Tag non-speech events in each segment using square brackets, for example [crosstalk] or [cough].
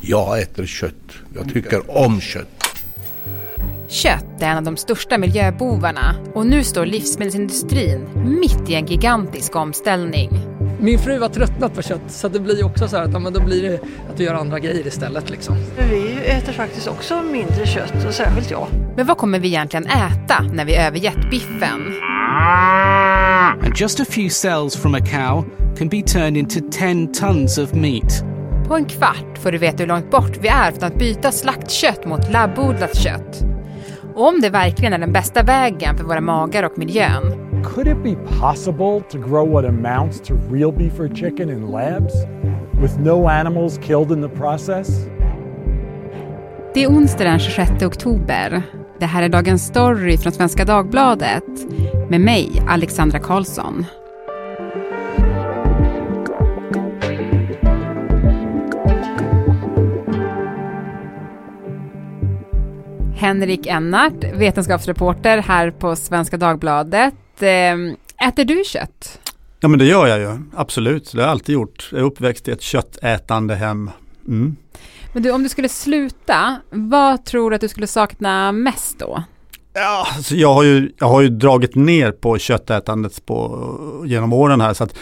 Jag äter kött. Jag tycker om kött. Kött är en av de största miljöbovarna och nu står livsmedelsindustrin mitt i en gigantisk omställning. Min fru har tröttnat på kött så det blir också så här att ja, men då blir det att vi gör andra grejer istället. Liksom. Vi äter faktiskt också mindre kött och särskilt jag. Men vad kommer vi egentligen äta när vi övergett biffen? And just a few cells from a cow can be turned into 10 tons of meat. På en kvart får du veta hur långt bort vi är från att byta slaktkött mot labbodlat kött. Och om det verkligen är den bästa vägen för våra magar och miljön. Could it be possible to grow what amounts to real beef or chicken in labs with no animals killed in the process? Det är onsdag den 26 oktober. Det här är Dagens Story från Svenska Dagbladet med mig, Alexandra Karlsson. Henrik Ennart, vetenskapsreporter här på Svenska Dagbladet. Ehm, Äter du kött? Ja men det gör jag ju, absolut. Det har jag alltid gjort. Jag är uppväxt i ett köttätande hem. Mm. Men du, om du skulle sluta, vad tror du att du skulle sakna mest då? Ja, alltså jag, har ju, jag har ju dragit ner på köttätandet på, genom åren här så att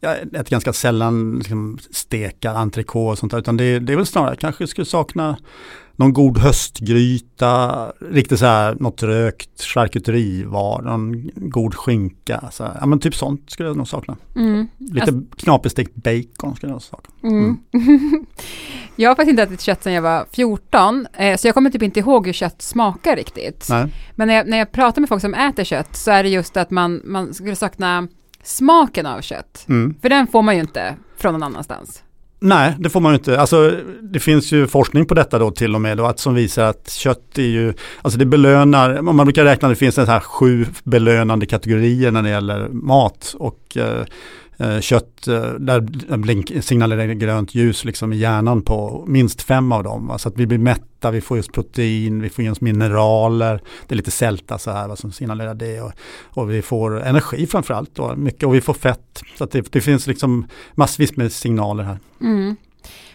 jag äter ganska sällan liksom, stekar, entrecote och sånt där utan det, det är väl snarare kanske skulle sakna någon god höstgryta, riktigt så här något rökt charkuterivar, någon god skinka. Så här. Ja men typ sånt skulle jag nog sakna. Mm. Lite alltså, knaperstekt bacon skulle jag sakna. Mm. Mm. [laughs] jag har faktiskt inte ätit kött sedan jag var 14, eh, så jag kommer typ inte ihåg hur kött smakar riktigt. Nej. Men när jag, när jag pratar med folk som äter kött så är det just att man, man skulle sakna smaken av kött. Mm. För den får man ju inte från någon annanstans. Nej, det får man ju inte. Alltså, det finns ju forskning på detta då till och med då, att som visar att kött är ju, alltså det belönar, man brukar räkna, det finns en här sju belönande kategorier när det gäller mat och eh, Eh, kött, eh, där blink, signalerar grönt ljus liksom i hjärnan på minst fem av dem. Så att vi blir mätta, vi får just protein, vi får just mineraler, det är lite sälta så här va, som signalerar det. Och, och vi får energi framförallt då, mycket, och vi får fett. Så att det, det finns liksom massvis med signaler här. Mm.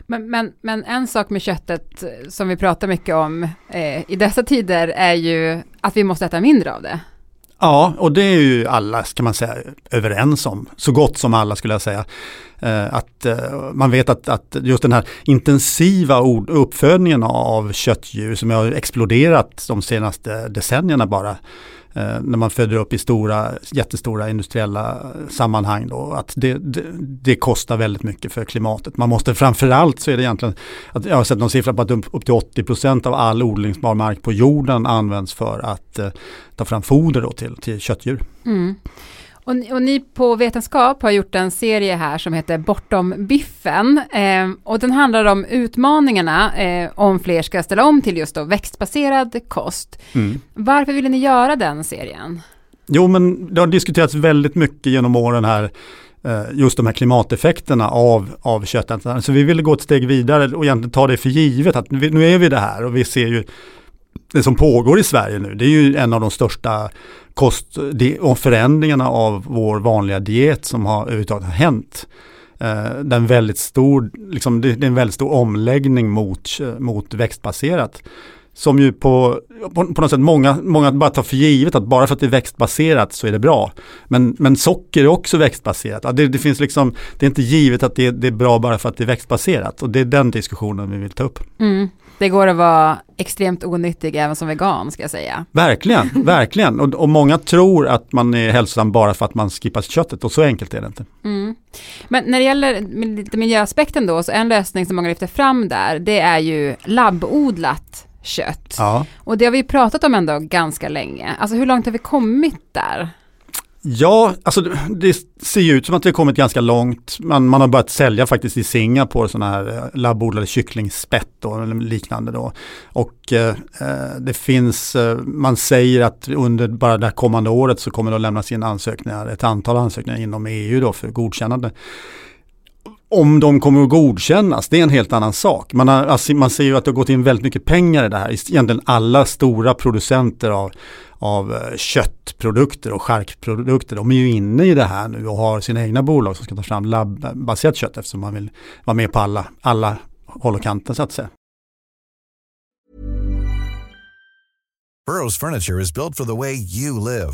Men, men, men, en sak med köttet eh, som vi pratar mycket om eh, i dessa tider är ju att vi måste äta mindre av det. Ja, och det är ju alla, ska man säga, överens om. Så gott som alla skulle jag säga. Eh, att eh, man vet att, att just den här intensiva uppfödningen av köttdjur som har exploderat de senaste decennierna bara Eh, när man föder upp i stora, jättestora industriella sammanhang då, att det, det, det, kostar väldigt mycket för klimatet. Man måste framförallt så är det egentligen, att jag har sett någon siffra på att upp till 80% av all odlingsbar mark på jorden används för att eh, ta fram foder då till, till köttdjur. Mm. Och, och, ni på Vetenskap har gjort en serie här som heter Bortom biffen. Eh, och den handlar om utmaningarna eh, om fler ska ställa om till just då växtbaserad kost. Mm. Varför ville ni göra den serien? Jo, men det har diskuterats väldigt mycket genom åren här eh, just de här klimateffekterna av, av köttet. Så vi ville gå ett steg vidare och egentligen ta det för givet att nu är vi det här och vi ser ju det som pågår i Sverige nu, det är ju en av de största kost och förändringarna av vår vanliga diet som har överhuvudtaget hänt. Eh, det, är en väldigt stor, liksom, det är en väldigt stor omläggning mot, mot växtbaserat. Som ju på, på, på, något sätt många, många bara tar för givet att bara för att det är växtbaserat så är det bra. Men, men socker är också växtbaserat. Ja, det, det, finns liksom, det är inte givet att det, det, är bra bara för att det är växtbaserat. Och det är den diskussionen vi vill ta upp. Mm. Det går att vara extremt onyttig även som vegan ska jag säga. Verkligen, [laughs] verkligen. Och, och, många tror att man är hälsosam bara för att man skippar köttet och så enkelt är det inte. Mm. Men när det gäller miljöaspekten då, så en lösning som många lyfter fram där, det är ju labbodlat kött. Ja. Och det har vi pratat om ändå ganska länge. Alltså hur långt har vi kommit där? Ja, alltså det ser ju ut som att vi har kommit ganska långt. Man, man har börjat sälja faktiskt i Singapore sådana här eh, labbodlade kycklingspett och liknande då. Och eh, eh, det finns, eh, man säger att under bara det kommande året så kommer det att lämnas in ansökningar, ett antal ansökningar inom EU då för godkännande. Om de kommer att godkännas, det är en helt annan sak. Man, har, alltså, man ser ju att det har gått in väldigt mycket pengar i det här. Egentligen alla stora producenter av, av eh, köttprodukter och charkprodukter, de är ju inne i det här nu och har sina egna bolag som ska ta fram labbaserat kött eftersom man vill vara med på alla, alla och kanter så att säga. Burrows furniture is built for the way you live.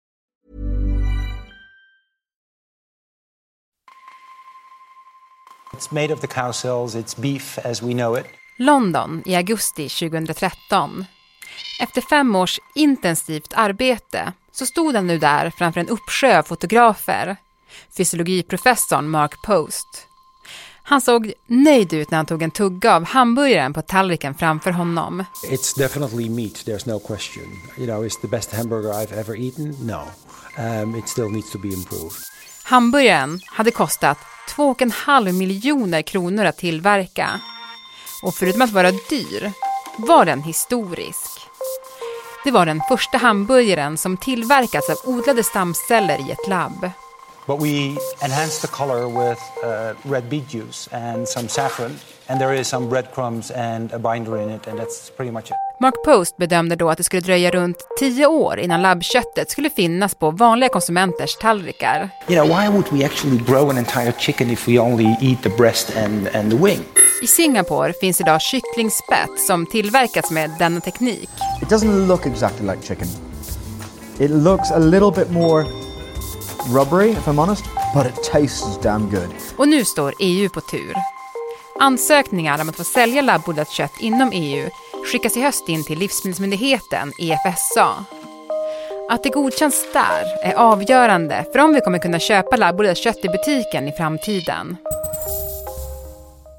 It's made of the cow cells, it's beef as we know it. London i augusti 2013. Efter fem års intensivt arbete så stod han nu där framför en uppsjö av fotografer. Fysiologiprofessorn Mark Post. Han såg nöjd ut när han tog en tugga av hamburgaren på tallriken framför honom. It's definitely meat, there's no question. You know, it's the best hamburger I've ever eaten? No. Um, it still needs to be improved. Hamburgaren hade kostat 2,5 miljoner kronor att tillverka. Och förutom att vara dyr var den historisk. Det var den första hamburgaren som tillverkats av odlade stamceller i ett labb. But we enhance the color with uh, red beet juice and some saffron and there is some breadcrumbs and a binder in it and that's pretty much it. Mark Post bedömde då att det skulle dröja runt tio år innan labbköttet skulle finnas på vanliga konsumenters tallrikar. You know, why would we actually grow an entire chicken if we only eat the breast and, and the wing? I Singapore finns idag kycklingspett som tillverkats med denna teknik. It doesn't look exactly like chicken. It looks a little bit more rubbery if I'm honest, but it tastes damn good. Och nu står EU på tur. Ansökningar om att få sälja labbodlat kött inom EU skickas i höst in till Livsmedelsmyndigheten, EFSA. Att det godkänns där är avgörande för om vi kommer kunna köpa labbodlat kött i butiken i framtiden.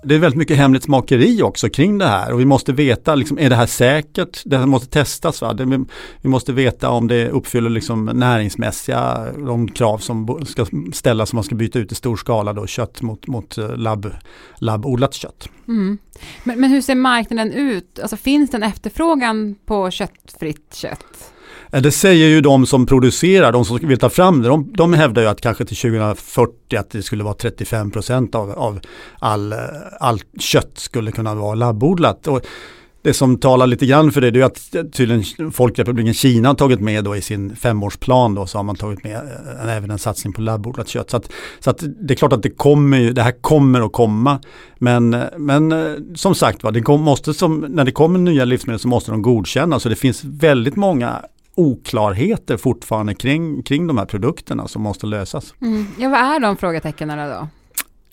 Det är väldigt mycket hemlighetsmakeri också kring det här och vi måste veta, liksom, är det här säkert? Det här måste testas. Va? Det, vi måste veta om det uppfyller liksom näringsmässiga, de krav som ska ställas om man ska byta ut i stor skala då, kött mot, mot eh, labb, labbodlat kött. Mm. Men, men hur ser marknaden ut? Alltså, finns det en efterfrågan på köttfritt kött? Eh, det säger ju de som producerar, de som vill ta fram det. De, de hävdar ju att kanske till 2040 att det skulle vara 35 procent av, av all, eh, all kött skulle kunna vara labbodlat. Och det som talar lite grann för det, det är att tydligen Folkrepubliken Kina har tagit med då i sin femårsplan då så har man tagit med en, även en satsning på labbodlat kött. Så, att, så att det är klart att det kommer det här kommer att komma. Men, men som sagt va, det måste som, när det kommer nya livsmedel så måste de godkännas. Så det finns väldigt många oklarheter fortfarande kring, kring de här produkterna som måste lösas. Mm. Ja, vad är de frågetecknen då?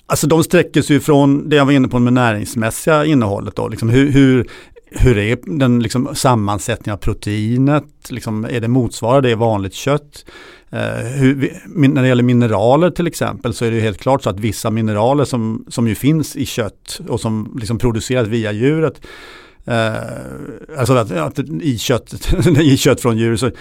Alltså de sträcker sig från det jag var inne på med näringsmässiga innehållet. Då, liksom hur, hur, hur är den liksom sammansättningen av proteinet? Liksom, är det motsvarar det vanligt kött? Uh, hur, när det gäller mineraler till exempel så är det helt klart så att vissa mineraler som, som ju finns i kött och som liksom produceras via djuret Eh, alltså att, att, i, kött, [laughs] i kött från djur så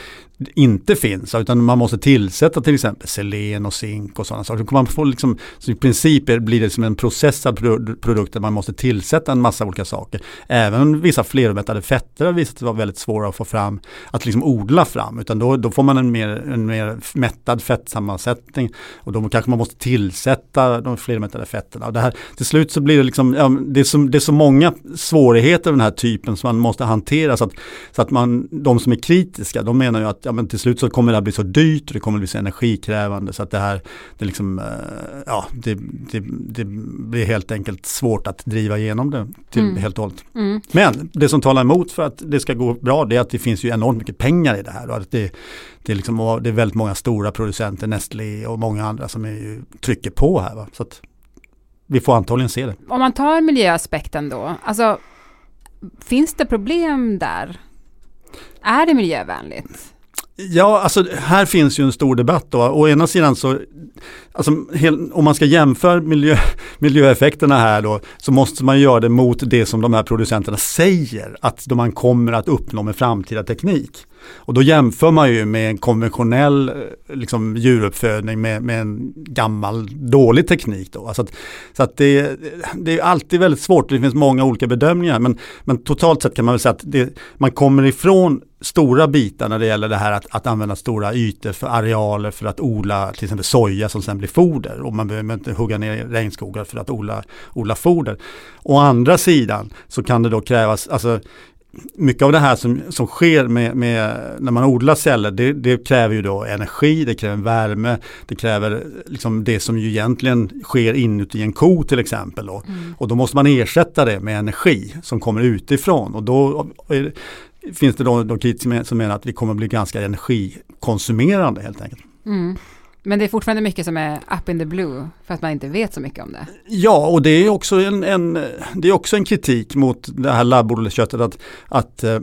inte finns, utan man måste tillsätta till exempel selen och zink och sådana saker. Man får liksom, så I princip blir det som en processad produkt där man måste tillsätta en massa olika saker. Även vissa fleromättade fetter har visat sig vara väldigt svåra att få fram, att liksom odla fram. Utan då, då får man en mer, en mer mättad fettsammansättning och då kanske man måste tillsätta de flermättade fetterna. Och det här, till slut så blir det liksom, ja, det, är så, det är så många svårigheter av den här typen som man måste hantera så att, så att man, de som är kritiska, de menar ju att ja, men till slut så kommer det att bli så dyrt och det kommer att bli så energikrävande så att det här, det, liksom, eh, ja, det, det, det blir helt enkelt svårt att driva igenom det till mm. helt och hållet. Mm. Men det som talar emot för att det ska gå bra det är att det finns ju enormt mycket pengar i det här och att det, det, är, liksom, det är väldigt många stora producenter, Nestlé och många andra som är, trycker på här. Va? Så att vi får antagligen se det. Om man tar miljöaspekten då, alltså finns det problem där? Är det miljövänligt? Ja, alltså här finns ju en stor debatt då. Å ena sidan så, alltså, om man ska jämföra miljö, [laughs] miljöeffekterna här då, så måste man göra det mot det som de här producenterna säger att man kommer att uppnå med framtida teknik. Och då jämför man ju med en konventionell eh, liksom, djuruppfödning med, med en gammal dålig teknik. Då. Alltså att, så att det, det är alltid väldigt svårt, det finns många olika bedömningar men, men totalt sett kan man väl säga att det, man kommer ifrån stora bitar när det gäller det här att, att använda stora ytor för arealer för att odla till exempel soja som sen blir foder och man behöver inte hugga ner regnskogar för att odla, odla foder. Å andra sidan så kan det då krävas, alltså mycket av det här som, som sker med, med när man odlar celler, det, det, kräver ju då energi, det kräver värme, det kräver liksom det som ju egentligen sker inuti en ko till exempel. Då. Mm. Och då måste man ersätta det med energi som kommer utifrån. Och då är, finns det då, då kritiker som menar att vi kommer bli ganska energikonsumerande helt enkelt. Mm. Men det är fortfarande mycket som är up in the blue för att man inte vet så mycket om det. Ja, och det är också en, en det är också en kritik mot det här labbodlingsköttet. att, att eh,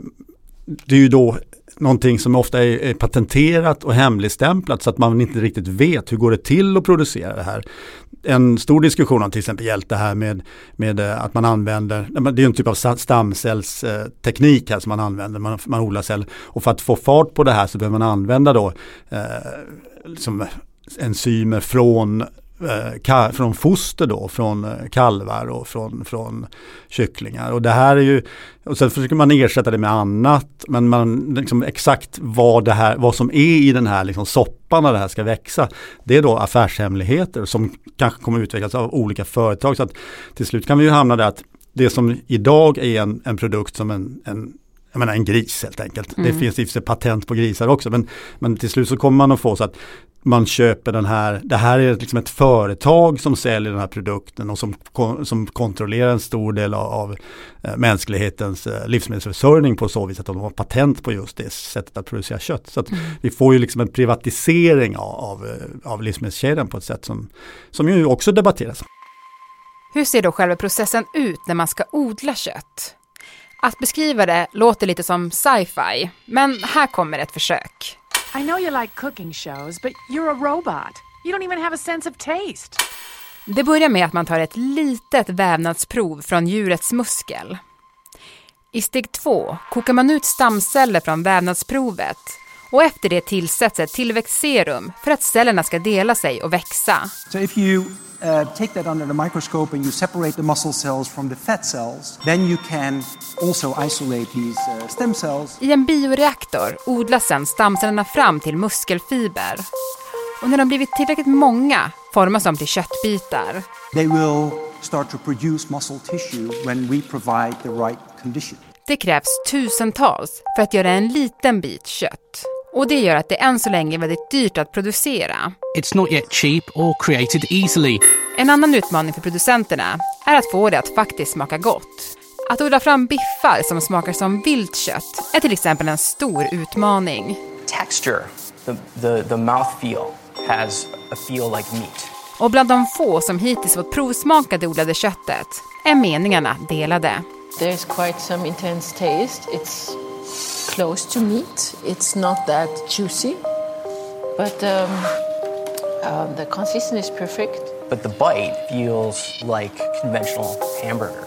det är ju då någonting som ofta är, är, patenterat och hemligstämplat så att man inte riktigt vet hur går det till att producera det här. En stor diskussion har till exempel gällt det här med, med eh, att man använder, det är en typ av stamcellsteknik här som man använder, man, man odlar celler. Och för att få fart på det här så behöver man använda då eh, liksom enzymer från eh, från foster då, från eh, kalvar och från, från kycklingar. Och det här är ju, och sen försöker man ersätta det med annat, men man, liksom exakt vad, det här, vad som är i den här liksom soppan när det här ska växa, det är då affärshemligheter som kanske kommer utvecklas av olika företag. Så att till slut kan vi ju hamna där att det som idag är en, en produkt som en, en jag menar en gris helt enkelt. Mm. Det finns i och för sig patent på grisar också men, men till slut så kommer man att få så att man köper den här, det här är liksom ett företag som säljer den här produkten och som, som kontrollerar en stor del av, av eh, mänsklighetens eh, livsmedelsförsörjning på så vis att de har patent på just det sättet att producera kött. Så mm. vi får ju liksom en privatisering av, av, eh, av livsmedelskedjan på ett sätt som, som ju också debatteras. Hur ser då själva processen ut när man ska odla kött? Att beskriva det låter lite som sci-fi, men här kommer ett försök. I know you like cooking shows, but you're a robot. You don't even have a sense of taste. Det börjar med att man tar ett litet vävnadsprov från djurets muskel. I steg två kokar man ut stamceller från vävnadsprovet och efter det tillsätts ett tillväxtserum för att cellerna ska dela sig och växa. So if you uh, take that under the microscope and you separate the muscle cells from the fat cells, then you can also isolate these uh, stem cells. I en bioreaktor odlas sedan stamcellerna fram till muskelfiber. Och när de blivit tillräckligt många formas de till köttbitar. They will start to produce muscle tissue when we provide the right condition. Det krävs tusentals för att göra en liten bit kött. Och det gör att det än så länge är väldigt dyrt att producera. It's not yet cheap or created easily. En annan utmaning för producenterna är att få det att faktiskt smaka gott. Att odla fram biffar som smakar som vilt kött är till exempel en stor utmaning. Texture, the, the, the mouth feel has a feel like meat. Och bland de få som hittills fått provsmaka det odlade köttet är meningarna delade. There's quite some intense taste. It's close to meat. It's not that juicy, but um, um, the consistency is perfect. But the bite feels like conventional hamburger.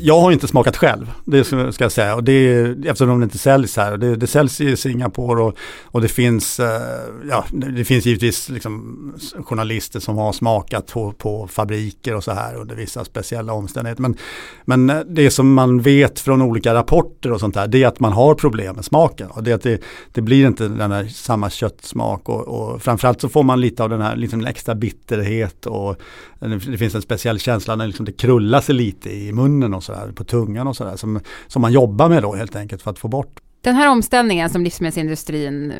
Jag har inte smakat själv, det ska jag säga. Och det är, eftersom det inte säljs här. Det, det säljs i Singapore och, och det finns, eh, ja, det finns givetvis liksom journalister som har smakat på, på fabriker och så här under vissa speciella omständigheter. Men, men eh, det som man vet från olika rapporter och sånt där, det är att man har problem med smaken. Och det, att det, det blir inte den här samma köttsmak och, och framförallt så får man lite av den här liksom extra bitterhet och det finns en speciell känsla när liksom det krullar sig lite i munnen och sådär, på tungan och sådär, som, som man jobbar med då helt enkelt för att få bort. Den här omställningen som livsmedelsindustrin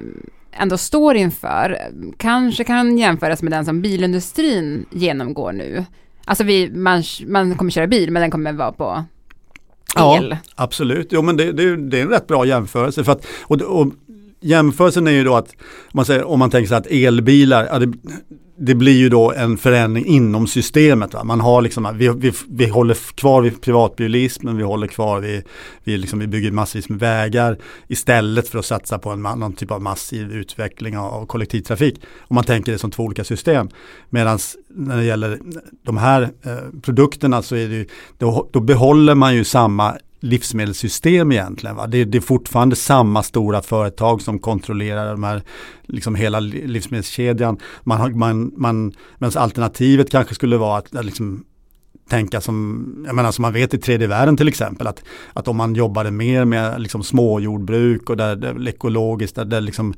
ändå står inför, kanske kan jämföras med den som bilindustrin genomgår nu. Alltså vi, man, man kommer köra bil, men den kommer vara på el. Ja, absolut. Jo, men det, det, det är en rätt bra jämförelse. För att, och, och jämförelsen är ju då att, om man, säger, om man tänker sig att elbilar, ja, det, det blir ju då en förändring inom systemet. Va? Man har liksom, vi, vi, vi håller kvar vid privatbilismen, vi håller kvar vid, vi, liksom, vi bygger massvis med vägar istället för att satsa på en någon typ av massiv utveckling av, av kollektivtrafik. Om man tänker det som två olika system. Medan när det gäller de här eh, produkterna så är det ju, då, då behåller man ju samma livsmedelssystem egentligen. Va? Det, det, är fortfarande samma stora företag som kontrollerar de här, liksom hela livsmedelskedjan. Man man, man, medan alternativet kanske skulle vara att liksom, tänka som, jag menar som man vet i tredje världen till exempel, att, att om man jobbade mer med liksom småjordbruk och där, där ekologiskt, där, där, liksom,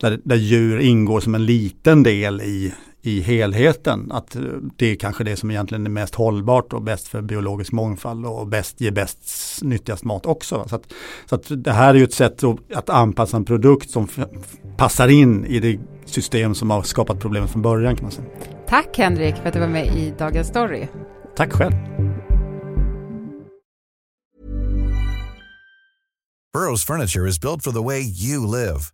där, där djur ingår som en liten del i, i helheten. Att det är kanske det som egentligen är mest hållbart och bäst för biologisk mångfald och bäst, ger bäst nyttigast mat också. Så, att, så att det här är ju ett sätt att, anpassa en produkt som passar in i det system som har skapat problemet från början kan man säga. Tack Henrik för att du var med i Dagens Story. Tack själv. Burrows furniture is built for the way you live.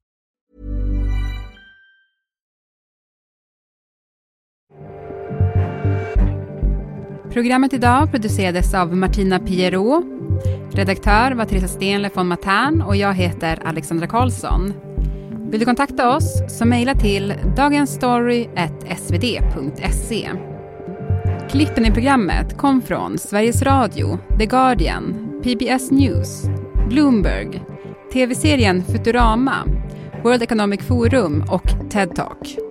Programmet idag producerades av Martina Pierrot. Redaktör var Theresa Stenle von Matern och jag heter Alexandra Karlsson. Vill du kontakta oss så mejla till dagensstory.svd.se. Klippen i programmet kom från Sveriges Radio, The Guardian, PBS News, Bloomberg, tv-serien Futurama, World Economic Forum och TED Talk.